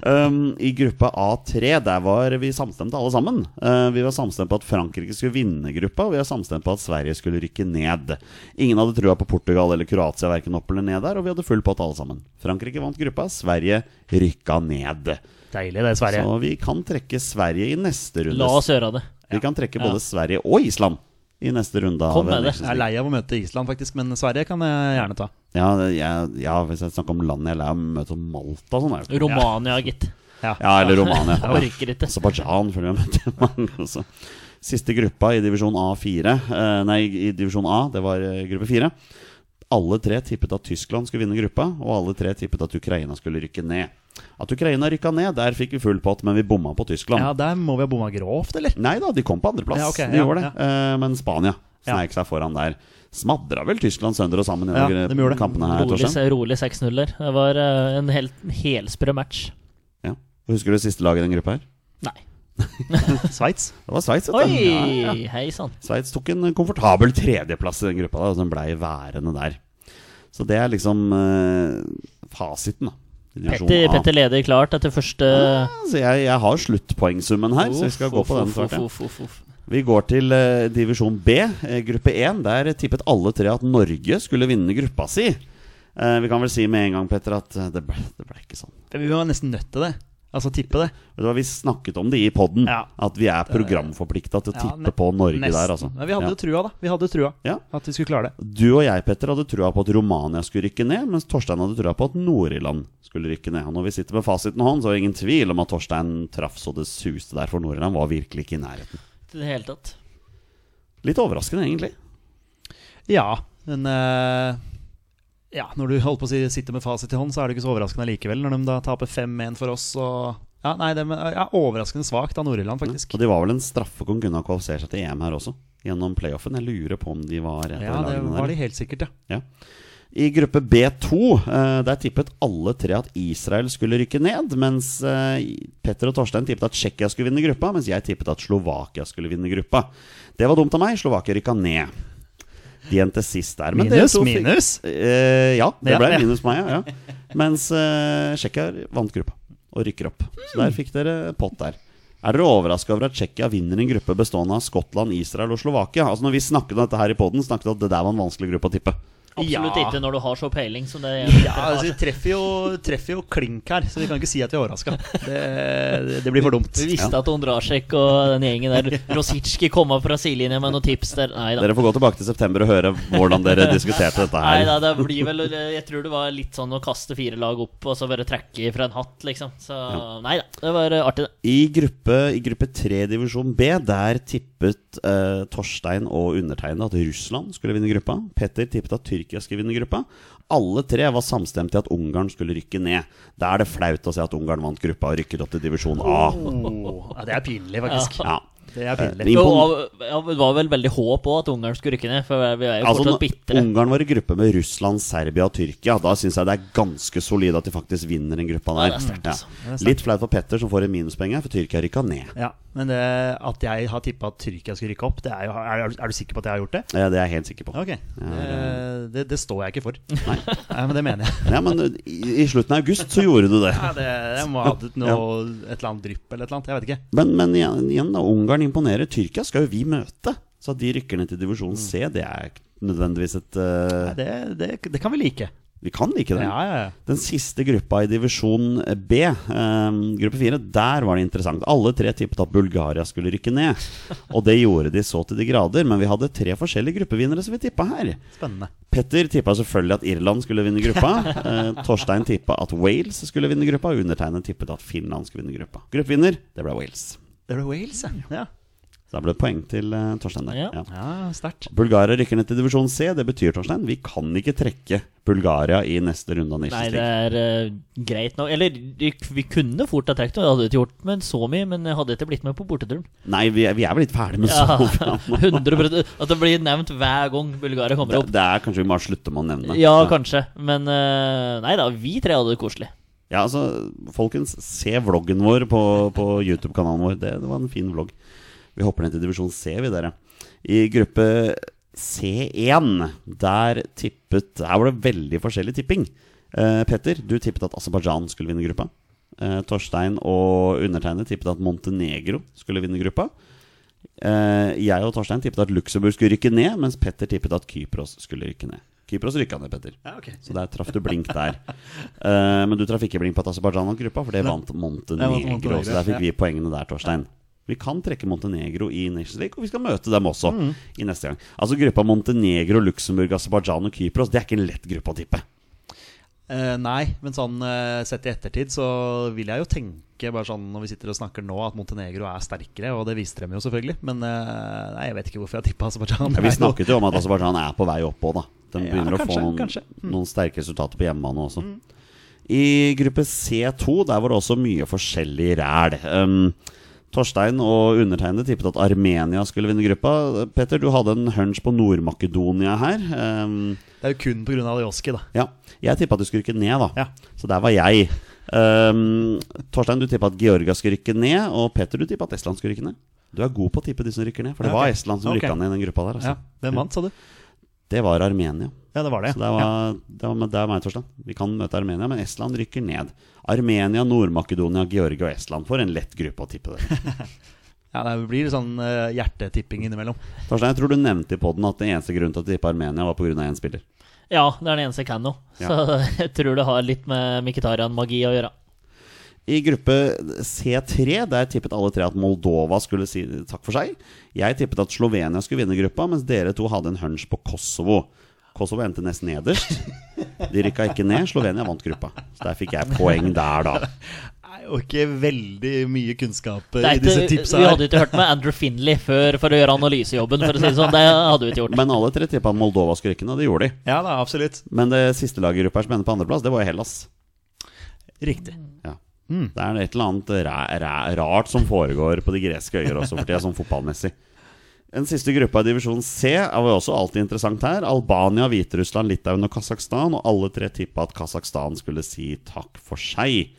um, I gruppa A3 der var vi samstemte alle sammen. Uh, vi var samstemt på at Frankrike skulle vinne gruppa, og vi var samstemt på at Sverige skulle rykke ned. Ingen hadde trua på Portugal eller Kroatia, verken opp eller ned der, og vi hadde full pott alle sammen. Frankrike vant gruppa, Sverige rykka ned. Deilig, det, Sverige. Så vi kan trekke Sverige i neste runde. La oss gjøre det. Vi kan trekke både Sverige og Island i neste runde. Kom med det. Jeg er lei av å møte Island, faktisk, men Sverige kan jeg gjerne ta. Ja, jeg, ja, hvis jeg snakker om land jeg er lei av å møte som Malta og sånn. er ikke- Romania, gitt. Ja. Ja, eller Romania. [laughs] Jeg orker ikke. Aserbajdsjan, føler jeg møtte [laughs] mange også. Siste gruppa i divisjon A4 eh, Nei, i divisjon A, det var eh, gruppe 4. Alle tre tippet at Tyskland skulle vinne gruppa, og alle tre tippet at Ukraina skulle rykke ned. At Ukraina rykka ned, der fikk vi full pott, men vi bomma på Tyskland. Ja, Der må vi ha bomma grovt, eller? Nei da, de kom på andreplass. Ja, ok, de ja, gjorde det. Eh, men Spania Ja. sneik seg foran der. Smadra vel Tyskland sønder og sammen i Ja, de de gjorde det. kampene her, Rolig, rolig 6-0-er. Det var eh, en helt helsprø match. Ja. Husker du siste laget i den gruppa her? Nei. [laughs] Sveits. Det var Sveits. vet du. Oi! Ja, ja. Hei sann. Sveits tok en komfortabel tredjeplass i den gruppa, da, og den blei værende der. Så det er liksom uh, fasiten, da. Petter, Petter leder klart etter første Så jeg, jeg har sluttpoengsummen her, så vi skal gå på den Uff, snart. Ja. uff, uff, uff, uff. Vi går til uh, divisjon B, uh, gruppe 1. Der tippet alle tre at Norge skulle vinne gruppa si. Eh, vi kan vel si med en gang, Petter, at eh, det ble, det ble ikke sånn. Vi var nesten nødt til det. Altså tippe det. Vi snakket om det i poden, Ja. at vi er programforplikta til å Ja, tippe på Norge Nesten. der. altså Men vi hadde Ja. jo trua, da. Vi hadde trua Ja. at vi skulle klare det. Du og jeg Petter, hadde trua på at Romania skulle rykke ned, mens Torstein hadde trua på at Nord-Irland skulle rykke ned. Og når vi sitter med fasiten i hånd, så er det ingen tvil om at Torstein traff så det suste der, for Nord-Irland var virkelig ikke i nærheten. Til det hele tatt. Litt overraskende, egentlig. Ja, men eh, Ja, når du holdt på å si sitter med fasit i hånd, så er det ikke så overraskende likevel. Når de da taper 5-1 for oss og Ja, nei, det er ja, overraskende svakt av Nord-Irland, faktisk. Og de var vel en straffe som kunne ha kvalifisert seg til EM her også, gjennom playoffen. Jeg lurer på om de var et Ja, det var der. de helt sikkert, ja. Ja. I gruppe B2 eh, der tippet alle tre at Israel skulle rykke ned. Mens eh, Petter og Torstein tippet at Tsjekkia skulle vinne gruppa, mens jeg tippet at Slovakia skulle vinne gruppa. Det var dumt av meg. Slovakia rykka ned. De endte sist der. men Minus, fikk- minus. Eh, ja, det ble minus meg, ja. ja. Mens eh, Tsjekkia vant gruppa og rykker opp. Så der fikk dere pott der. Er dere overraska over at Tsjekkia vinner en gruppe bestående av Skottland, Israel og Slovakia? Altså Når vi snakket om dette her i poden, snakket vi om at det der var en vanskelig gruppe å tippe. Absolutt Ja. ikke når du har så peiling som det Ja, altså, Vi treffer jo, treffer jo klink her, så vi kan ikke si at vi er overraska. Det, det blir for dumt. Vi visste at Ondrasjek og den gjengen der Rosicki kom opp fra sidelinja med noen tips der. Nei da. Dere får gå tilbake til september og høre hvordan dere diskuterte dette Nei her. da, det blir vel Jeg tror det var litt sånn å kaste fire lag opp og så bare trekke fra en hatt, liksom. Så nei da. Det var artig, det. I gruppe, I gruppe 3 divisjon B, der tippet eh, Torstein og undertegnede at Russland skulle vinne gruppa. Petter tippet at Tyrkia skulle vinne gruppa. Alle tre var samstemte i at Ungarn skulle rykke ned. Da er det flaut å se at Ungarn vant gruppa og rykket opp til divisjon A. Oh, ja, det er pinlig, faktisk. Ja. Det er pinlig. Ja, det var vel veldig håp òg at Ungarn skulle rykke ned, for vi er jo Altså, fortsatt bitre. Ungarn var i gruppe med Russland, Serbia og Tyrkia. Da syns jeg det er ganske solid at de faktisk vinner den gruppa Ja, der. det er sterkt, altså. Det er. Litt flaut for Petter, som får en minuspenge for Tyrkia rykka ned. Ja, Men det, at jeg har tippa at Tyrkia skulle rykke opp, det er, jo, er, er du sikker på at jeg har gjort det? Ja, det er jeg helt sikker på. Ok, det, det, det står jeg ikke for. Nei. [laughs] Nei, Men det mener jeg. Ja, men i, i slutten av august så gjorde du det. Ja, det, jeg må ha hatt noe, et eller annet drypp eller et eller annet. Jeg vet ikke. Men, men igjen, igjen da, Ungarn imponerer. Tyrkia skal jo vi møte. Så at de rykker ned til divisjon C, det er nødvendigvis et uh... Nei, det, det, det kan vi like. Vi kan like det. Ja, ja, ja. Den siste gruppa i divisjon B, eh, gruppe fire, der var det interessant. Alle tre tippet at Bulgaria skulle rykke ned. [laughs] Og det gjorde de så til de grader. Men vi hadde tre forskjellige gruppevinnere som vi tippa her. Spennende. Petter tippa selvfølgelig at Irland skulle vinne gruppa. [laughs] Eh, Torstein tippa at Wales skulle vinne gruppa. Og undertegnede tippet at Finland skulle vinne gruppa. Gruppevinner, det ble Wales. Det ble Wales, ja. ja. Så da ble det poeng til uh, Torstein der. Ja. Ja. Ja, sterkt. Bulgaria rykker ned til divisjon C. Det betyr Torstein, vi kan ikke trekke Bulgaria i neste runde av Nei, det er uh, greit nå. Eller vi kunne fort ha trukket det. Hadde ikke gjort men så mye, men jeg hadde ikke blitt med på borteturen. Nei, vi er, vi er vel litt ferdig med Ja, så 100 [laughs] At det blir nevnt hver gang Bulgaria kommer det, opp. det er kanskje vi må slutte med å nevne. Ja, kanskje. Men uh, nei da, vi tre hadde det koselig. Ja, altså, folkens, se vloggen vår på, på YouTube-kanalen vår. Det, det var en fin vlogg. Vi hopper ned til divisjon C, vi dere. I gruppe C1, der tippet Her var det veldig forskjellig tipping. Eh, Petter, du tippet at Aserbajdsjan skulle vinne gruppa. Eh, Torstein og undertegnede tippet at Montenegro skulle vinne gruppa. Eh, jeg og Torstein tippet at Luxembourg skulle rykke ned, mens Petter tippet at Kypros skulle rykke ned. Kypros rykka ned, Petter. Ja, okay. Så der traff du blink der. Eh, men du traff ikke blink på at Aserbajdsjan vant gruppa, for det vant Montenegro. så der fikk vi poengene der, Torstein. Vi kan trekke Montenegro i Nations League, og vi skal møte dem også Mm. i neste gang. Altså Gruppa Montenegro, Luxembourg, Aserbajdsjan og Kypros, det er ikke en lett gruppe å tippe. Uh, nei, men sånn uh, sett i ettertid så vil jeg jo tenke bare sånn når vi sitter og snakker nå, at Montenegro er sterkere, og det viste dem jo selvfølgelig. Men uh, nei, jeg vet ikke hvorfor jeg tippa Aserbajdsjan. Ja, vi snakket jo om at Aserbajdsjan er på vei opp òg, da. De Ja, begynner å få noen. Mm. noen sterke resultater på hjemmebane også. I gruppe C2 der var det også mye forskjellig ræl. Um, Torstein og undertegnede tippet at Armenia skulle vinne gruppa. Petter, du hadde en hunch på Nord-Makedonia her. Um, Det er jo kun pga. Aljoski, da. ja, jeg tippa at du skulle rykke ned, da. Ja. Så der var jeg. Um, Torstein, du tippa at Georgia skulle rykke ned, og Petter, du tippa at Estland skulle rykke ned. Du er god på å tippe de som rykker ned, for det Ja, okay. var Estland som okay. rykka ned i den gruppa der. Altså. Ja, Hvem vant, sa du? Det var Armenia. Ja, det var det. Så det var, det var, det var meg, Torstein. Vi kan møte Armenia, men Estland rykker ned. Armenia, Nord-Makedonia, Georgia og Estland får en lett gruppe å tippe det. [laughs] Ja, Det blir sånn uh, hjertetipping innimellom. Torstein, jeg tror du nevnte i poden at den eneste grunnen til å tippe Armenia var pga. én spiller. Ja, det er den eneste jeg kan nå. Så [laughs] jeg tror det har litt med Mkhitarian-magi å gjøre. I gruppe C3 der tippet alle tre at Moldova skulle si takk for seg. Jeg tippet at Slovenia skulle vinne gruppa, mens dere to hadde en hunch på Kosovo. Kosovo endte nesten nederst. De rykka ikke ned. Slovenia vant gruppa. Så der fikk jeg poeng der, da. Det er jo ikke veldig mye kunnskap eh, i disse tipsa vi hadde ikke hørt med Andrew Finley før for å gjøre analysejobben, for å si det sånn. Det hadde vi ikke gjort. Men alle tre tippa Moldova skulle rykke ned, og det gjorde de. Ja da, absolutt. Men det siste laget i gruppa som ender på andreplass, det var jo Hellas. Riktig. Ja. Det er et eller annet ra ra rart som foregår på de greske øyer også for tida, sånn fotballmessig. Den siste gruppa i divisjon C er også alltid interessant her. Albania, Hviterussland, Litauen og Kasakhstan. Og alle tre tippa at Kasakhstan skulle si takk for seg.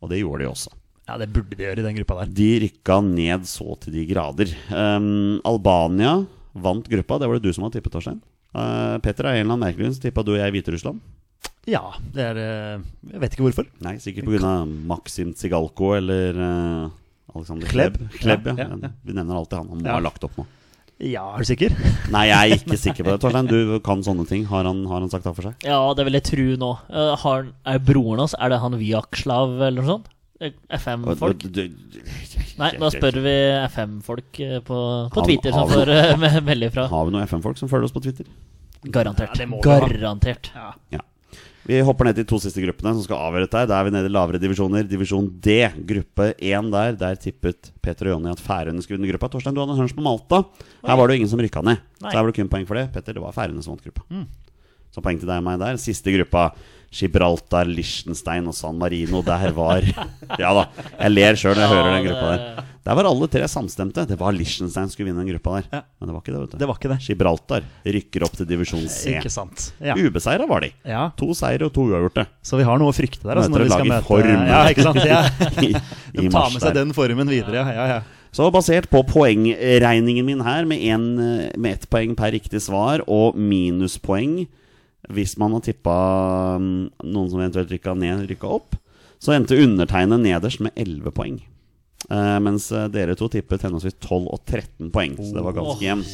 Og det gjorde de også. Ja, det burde de gjøre i den gruppa der. De rykka ned så til de grader. Um, Albania vant gruppa. Det var det du som hadde tippet, Torstein. Uh, Petter, av en eller annen merkelig grunn tippa du og jeg Hviterussland. Ja, det er eh, Jeg vet ikke hvorfor. Nei, sikkert pga. Maxim Tsigalko eller uh, Alexander Klebb. Klebb. Ja. Ja, ja, ja. Vi nevner alltid han. Han må Ja. ha lagt opp nå. Ja, er du sikker? [laughs] Nei, jeg er ikke sikker på det. Torstein, du kan sånne ting. Har han, har han sagt det for seg? Ja, det vil jeg tro nå. Eh, har, er broren hans Er det han Vyakslav eller noe sånt? Eh, FM-folk? Nei, da spør vi FM-folk eh, på, på Twitter som får eh, [laughs] melde ifra. Har vi noen FM-folk som følger oss på Twitter? Garantert. Ja. Garantert. Ja. Vi hopper ned til de to siste gruppene som skal avgjøre dette. Da er vi nede i lavere divisjoner. Divisjon D, gruppe 1 der. Der tippet Peter og Jonny at Færøyene skulle vinne gruppa. Torstein, du hadde en hunch på Malta. Her var det jo ingen som rykka ned. Nei. Så her var det kun poeng for det. Petter, det var Færøyene som vant gruppa. Så poeng til deg og meg der. Siste gruppa. Gibraltar, Liechtenstein og San Marino. Der var [laughs] Ja da, jeg ler sjøl når jeg hører den gruppa der. Der var alle tre samstemte. Det var Liechtenstein skulle vinne den gruppa der. Ja. Men det var ikke det, vet du. Det var ikke det. Gibraltar rykker opp til divisjon C. Ikke sant. Ja. Ubeseira var de. ja. To seire og to uavgjorte. Så vi har noe å frykte der. Altså, når vi skal møte form. Ja, ikke sant. Ja. [laughs] I, De tar med seg der. den formen videre. Ja, ja, ja. Så basert på poengregningen min her, med, en, eh, med ett poeng per riktig svar og minuspoeng hvis man har tippa mm, noen som eventuelt rykka ned, rykka opp, så endte undertegnet nederst med 11 poeng. Eh, mens eh, dere to tippet henholdsvis 12 og 13 poeng. Så det var ganske jevnt.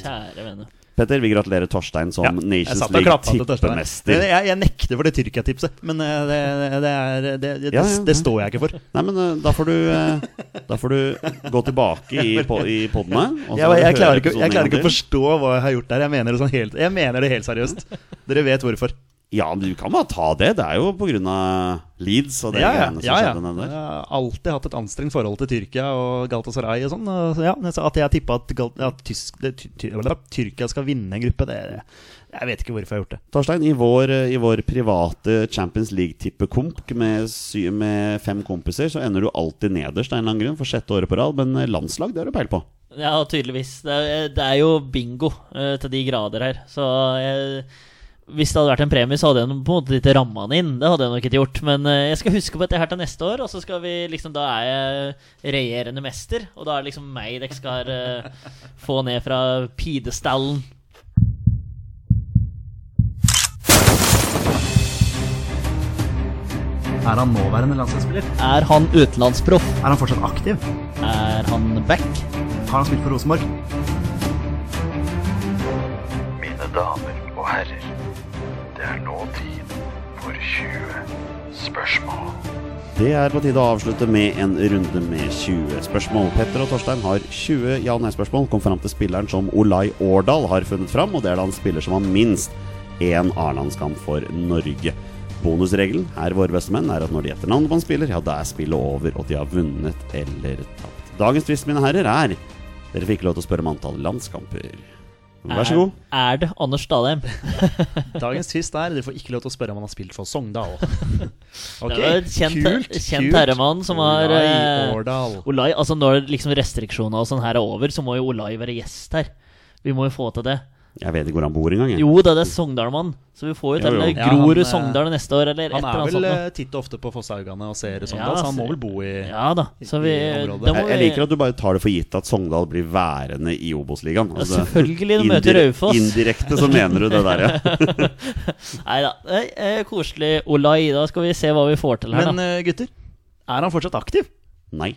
Petter, vi gratulerer Torstein som Ja, Nations satt og klappet til League Torstein. tippemester. Jeg, jeg nekter for det Tyrkia-tipset, men eh, det, det, er, det, det, Ja, ja, det står jeg ikke for. Nei, men eh, da får du eh, Da får du gå tilbake i, po i podene. Jeg, jeg, klarer ikke, å forstå hva jeg har gjort der. Jeg mener det, sånn helt, mener det helt seriøst. Dere vet hvorfor. Ja, men du kan bare ta det. Det er jo pga. Leeds og det Ja, ja, greiene som ja, ja. skjedde nede Jeg har alltid hatt et anstrengt forhold til Tyrkia og Galatasaray og sånn. Ja, at jeg tippa at, Gal- at tysk, det, ty, ty, Tyrkia skal vinne en gruppe, det Jeg vet ikke hvorfor jeg har gjort det. Torstein, i vår, i vår private Champions League-tippekomp med, med fem kompiser, så ender du alltid nederst av en eller annen grunn for sjette året på rad. Men eh, landslag, det har du peil på. Ja, tydeligvis. Det er, det er jo bingo eh, til de grader her. Så jeg, hvis det hadde vært en premie, så hadde jeg på en måte ikke ramma den inn. Det hadde jeg nok ikke gjort. Men eh, jeg skal huske på dette her til neste år, og så skal vi liksom Da er jeg regjerende mester. Og da er det liksom meg dere skal eh, få ned fra pidestallen. Er han nåværende landslagsspiller? Er han utenlandsproff? Er han fortsatt aktiv? Er han back? Har han spilt for Rosenborg? Mine damer og herrer, 20 spørsmål. Det er på tide å avslutte med en runde med 20 spørsmål. Petter og Torstein har 20 ja- og nei-spørsmål. Kom fram til spilleren som Olai Årdal har funnet fram, og det er da en spiller som har minst én A-landskamp for Norge. Bonusregelen her våre bestemenn er at når de gjetter navnet på en spiller, ja, da er spillet over, og de har vunnet eller tapt. Dagens tvist, mine herrer, er Dere fikk lov til å spørre om antall landskamper. Vær så god. Er, er det Anders Dalheim? [laughs] Dagens twist er Dere får ikke lov til å spørre om han har spilt for Sogndal. [laughs] Ok, Det kjent, kult, kjent kult. herremann som har Olai eh. Olai, altså Når liksom restriksjoner og sånn her er over, så må jo Olai være gjest her. Vi må jo få til det. Jeg vet ikke hvor han bor engang. Jo da, det er Sogndalmann. Så vi får jo til. Ja, Grorud eh, Sogndal neste år, eller et Han eller er vel sånt. eh, titt og ofte på Fosshaugane og ser Sogndal, Ja, så han må vel bo i Ja da. Så vi, i området. da må Jeg, jeg liker at du bare tar det for gitt at Sogndal blir værende i Obos-ligaen. Ja, selvfølgelig, de møter Raufoss. Indirekte så mener du det der, ja. [laughs] Nei da. Eh, koselig. Olai, da skal vi se hva vi får til her, Men da. gutter, er han fortsatt aktiv? Nei.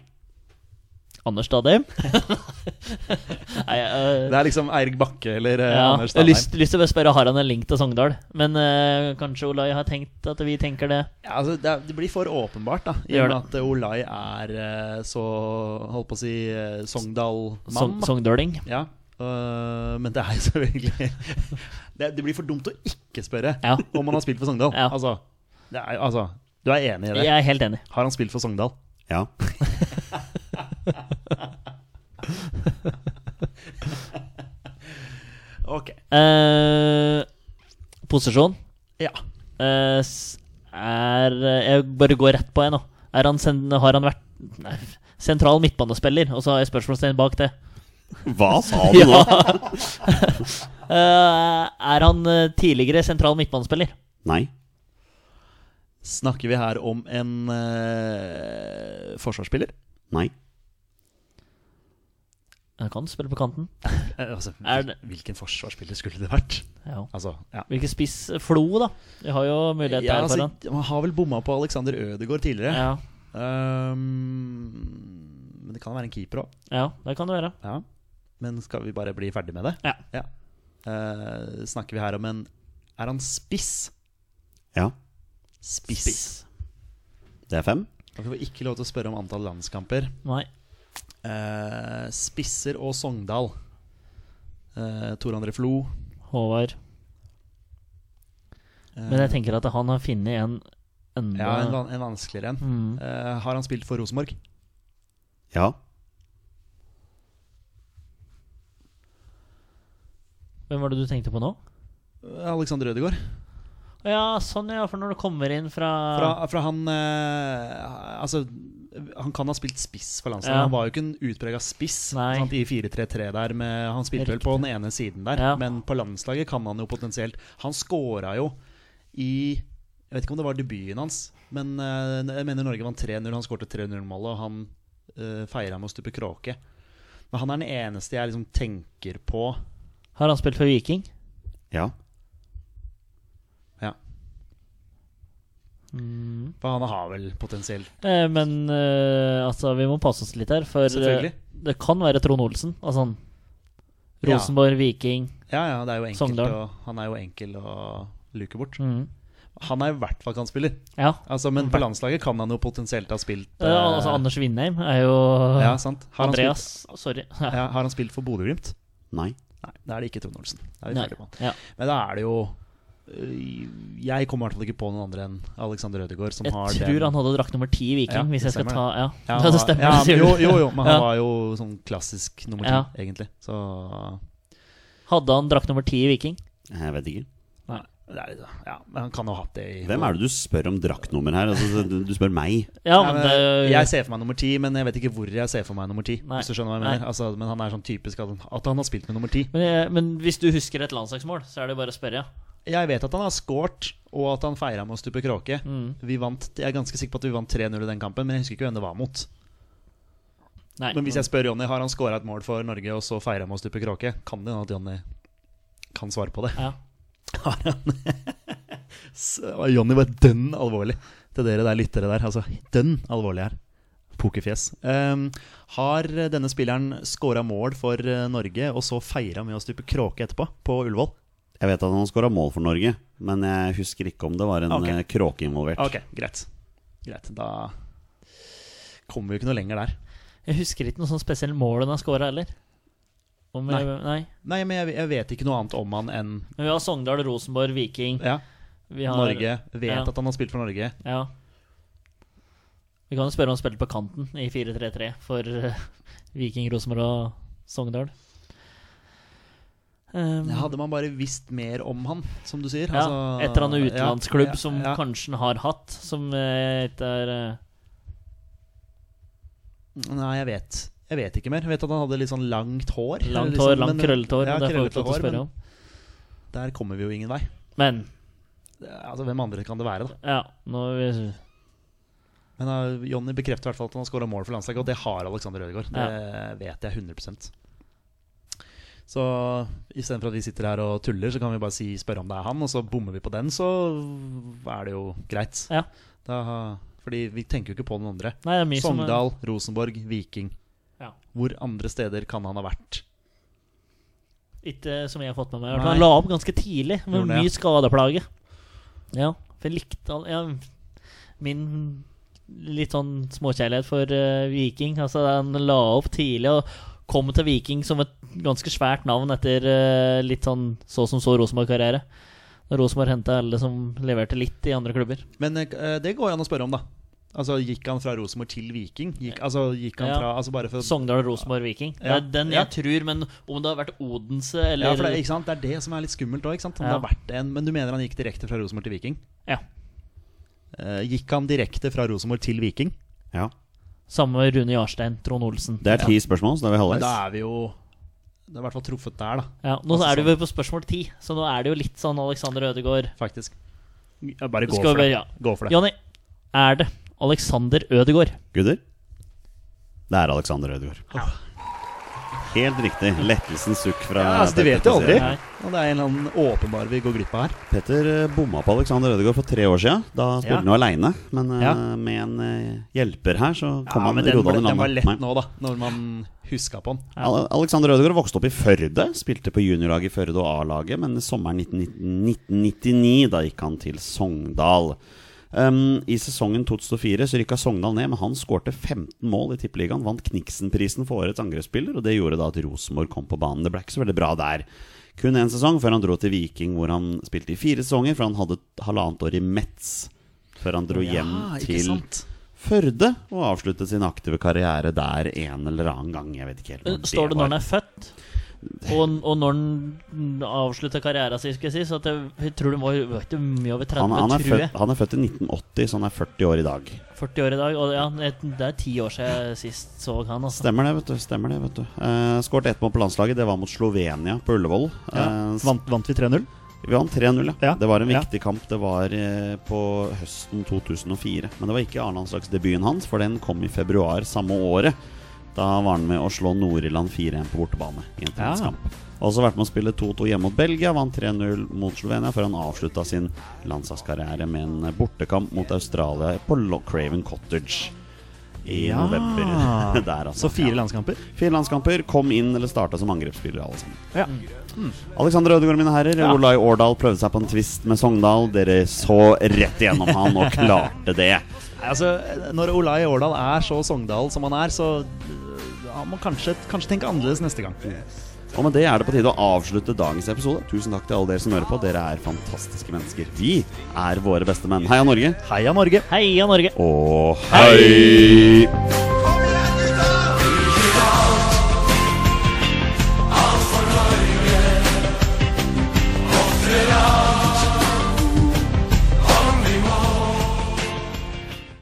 Anders Stadheim. [laughs] Nei, uh, Det er liksom Eirik Bakke eller uh, ja, Anders jeg har Stadheim. lyst, lyst til å spørre Har han en link til Sogndal. Men uh, kanskje Olai har tenkt at vi tenker det. Ja, altså, det, er, det blir for åpenbart, da. I og med at Olai er så Holdt på å si Sogndal-mann. Sog. Sogndøling. Ja. men det er jo selvfølgelig [laughs] det, det blir for dumt å ikke spørre Ja. om han har spilt for Sogndal. Ja. Altså, det er, altså, du er enig i det? Jeg er helt enig. Har han spilt for Sogndal? Ja. [laughs] [laughs] Ok. Eh, posisjon Ja. eh, s- er eh, Jeg bare går rett på, en, nå. Er han sen, har han vært nei, sentral midtbanespiller? Og så har jeg spørsmålstegn bak det. Hva sa du [laughs] nå? [laughs] Eh, er han eh, tidligere sentral midtbanespiller? Nei. Snakker vi her om en øh, forsvarsspiller? Nei. Han kan spille på kanten. [laughs] Eh, altså, Er Hvilken forsvarsspiller skulle det vært? Ja. Altså, ja. Hvilken spiss? Flo, da. Vi har jo mulighet Ja, der altså, foran. man har vel bomma på Alexander Ødegaard tidligere. Ja. Ehm, men det kan være en keeper òg. ja, det kan det være. Ja. Men skal vi bare bli ferdig med det? Ja. Uh, snakker vi her om en Er han spiss? Ja. Spiss. Det er fem. Da får vi ikke lov til å spørre om antall landskamper. Nei. Eh, spisser og Sogndal. Eh, Tor André Flo. Håvard. Eh, Men jeg tenker at han har funnet en enda Ja, en, van en vanskeligere en. Mm. Eh, har han spilt for Rosenborg? Ja. Hvem var det du tenkte på nå? Eh, Alexander Ødegaard. Ja, sånn ja, for når du kommer inn fra, Fra, fra han eh, Altså, han kan ha spilt spiss for landslaget. Ja. Han var jo ikke en utprega spiss Nei. sant, i 4-3-3 der. Med, han spilte vel på den ene siden der, Ja. men på landslaget kan han jo potensielt Han scora jo i Jeg vet ikke om det var debuten hans, men eh, jeg mener Norge vant 3-0. Han skårte 3-0-målet, og han uh, feira med å stupe kråke. Men han er den eneste jeg liksom tenker på. Har han spilt for Viking? Ja. For han har vel potensielt Eh, men eh, altså, vi må passe oss litt her, for eh, det kan være Trond Olsen. Altså Ja. Rosenborg, Viking Ja, ja, det er jo enkelt Sogndal. å, han er jo enkel å luke bort. mm. Han er i hvert fall kantspiller. Ja. Altså, men på landslaget kan han jo potensielt ha spilt Eh, altså, Anders Vindheim er jo Ja, sant. Har han Andreas. Sorry. Spilt, [laughs] ja, har han spilt for Bodø-Glimt? Nei. Nei, da er det ikke Trond Olsen. Det er han. Ja. Men da er det jo Jeg kommer i hvert fall ikke på noen andre enn Alexander Ødegaard som Jeg har tror han hadde drakt nummer ti i Viking, Ja, hvis jeg skal ta Ja, ja, ja [laughs] det stemmer. Ja, jo, jo, jo, men han Ja. var jo sånn klassisk nummer ti, Ja. egentlig. Så Hadde han drakt nummer ti i Viking? Jeg vet ikke. Nei, det er, litt- ja, men han kan jo ha hatt det i Hvem er det du spør om draktnummer her? Altså, du, spør meg. Ja, Nei, men det, Jeg ser for meg nummer ti, men jeg vet ikke hvor jeg ser for meg nummer ti. Nei. Hvis du skjønner hva jeg mener altså, Men han er sånn typisk at han, at han har spilt med nummer ti. men, men hvis du husker et landslagsmål, så er det bare å spørre. ja. Jeg vet at han har scoret, og at han feira med å stupe kråke. Mm. Vi vant, jeg er ganske sikker på at vi vant 3-0 i den kampen, men jeg husker ikke hvem det var mot. Nei, Men hvis jeg spør Jonny har han scora et mål for Norge og så feira med å stupe kråke, kan det hende at Jonny kan svare på det. ja. [laughs] Har han [laughs] Jonny var dønn alvorlig til dere der lyttere der. Altså dønn alvorlig her. Pokerfjes. Um, har denne spilleren scora mål for eh, Norge og så feira med å stupe kråke etterpå, på Ullevål? Jeg vet at han har skåra mål for Norge, men jeg husker ikke om det var en Ok. eh, kråke involvert. Ok, greit. Greit, Da kommer vi jo ikke noe lenger der. Jeg husker ikke noe sånn spesielt mål han har skåra heller. Om Nei. jeg, nei. Nei, men jeg, jeg vet ikke noe annet om han enn Men vi har Sogndal, Rosenborg, Viking. ja, Vi har, Norge. Vet ja. at han har spilt for Norge. Ja. Vi kan jo spørre om han spilte på kanten i 4-3-3 for eh, Viking, Rosenborg og Sogndal. Um, Ja, hadde man bare visst mer om han, som du sier. ja, altså- et eller annet utenlandsklubb ja, ja, som kanskje han har hatt, som eh, ikke er eh, Nei, jeg vet Jeg vet ikke mer. Jeg vet at han hadde litt sånn langt hår. langt liksom, hår, langt krøllet krøllete hår. Det får vi ikke å spørre om. Der kommer vi jo ingen vei. Men Altså, Hvem andre kan det være, da? ja, nå vi Men uh, Jonny bekrefter i hvert fall at han har skåra mål for landslaget, og det har Alexander Ødegaard. Det vet jeg 100 Så istedenfor at vi sitter her og tuller, så kan vi bare si, spørre om det er han, og så bommer vi på den, så er det jo greit. Ja. Da, fordi vi tenker jo ikke på den andre. Nei, Sogndal, er Rosenborg, Viking. Ja. Hvor andre steder kan han ha vært? Ikke som jeg har fått med meg. Han la opp ganske tidlig, med Gjorde mye skadeplage. Ja, for jeg likte ja, Min litt sånn småkjærlighet for uh, Viking. Altså Han la opp tidlig og kom til Viking som et ganske svært navn etter eh, litt sånn så som så Rosenborg-karriere. Når Rosenborg henta alle som leverte litt i andre klubber. Men eh, det går jo an å spørre om, da. Altså, Gikk han fra Rosenborg til Viking? Gikk, altså, gikk han Ja. fra Altså bare for Sogndal, Rosenborg, Viking. Det er den Ja. jeg tror, men om det har vært Odense eller Ja, for det, er- ikke sant? det er det som er litt skummelt òg. Ja. Men du mener han gikk direkte fra Rosenborg til Viking? Ja. Eh, gikk han direkte fra Rosenborg til Viking? Ja. Samme med Rune Jarstein, Trond Olsen. Det er ti spørsmål, så da er vi Men halvveis. da er vi jo Det er i hvert fall truffet der, da. Ja, nå Altså er jo på spørsmål ti, så nå er det jo litt sånn Alexander Ødegaard. Faktisk. Jeg bare gå for det. ja. Gå for det. Jonny, er det Alexander Ødegaard? Gutter? Det er Alexander Ødegaard. Helt riktig. Lettelsens sukk fra Ja, altså, de vet jo aldri. Og det er en eller annen åpenbar vi går glipp av her. Petter eh, bomma på Alexander Ødegaard for tre år siden. Da spilte Ja. han jo aleine. Men eh, Ja. med en eh, hjelper her, så kom Ja, han rodde i den var lett Nei. nå, da, når man huska på den. Ja. Alexander Ødegaard vokste opp i Førde, spilte på juniorlaget i Førde og A-laget, men sommeren 1999 da gikk han til Sogndal. Um, I sesongen 2004 så rykka Sogndal ned, men han skårte 15 mål i Tippeligaen. Vant Kniksen-prisen for årets angrepsspiller, og det gjorde da at Rosenborg kom på banen. Det ble ikke så veldig bra der. Kun én sesong før han dro til Viking, hvor han spilte i fire sesonger, for han hadde et halvannet år i Metz før han dro Ja, hjem til? Førde og avsluttet sin aktive karriere der en eller annen gang. Jeg vet ikke helt når Står det når han er født? Og, og når han avslutta karrieren sin, skal jeg si. Så at jeg, jeg tror det var, var ikke mye over 30, Han, han, er tror født, jeg. han er født i 1980, så han er 40 år i dag. 40 år i dag. Og ja, det er ti år siden jeg sist så han. Altså. Stemmer det, vet du. Stemmer det, vet du. Eh, Skåret ett mål på landslaget. Det var mot Slovenia på Ullevål. Ja. Eh, Vant, vant vi 3-0? Vi vant 3-0, ja. Ja. Det var en Ja. viktig kamp. Det var eh, på høsten 2004. Men det var ikke A-landslagsdebuten hans, for den kom i februar samme året. Da var han med å slå Nord-Irland 4-1 på bortebane i en Ja. treningskamp. Også vært med å spille 2-2 hjemme mot Belgia, vant 3-0 mot Slovenia, før han avslutta sin landslagskarriere med en bortekamp mot Australia på Craven Cottage i Ja. november. [laughs] Der, altså. Så fire Ja. landskamper? Fire landskamper. Kom inn eller starta som angrepsspillere, alle sammen. Ja. Alexander Ødegaard, mine herrer. Ja. Olai Årdal prøvde seg på en twist med Sogndal. Dere så rett igjennom han og klarte det. [laughs] Altså, når Olai Årdal er så Sogndal som han er, så må kanskje, kanskje tenke annerledes neste gang. Og med det er det på tide å avslutte dagens episode. Tusen takk til alle dere som hører på. Dere er fantastiske mennesker. Vi er våre beste menn. Heia Norge. Heia Norge! Heia Norge! Og hei!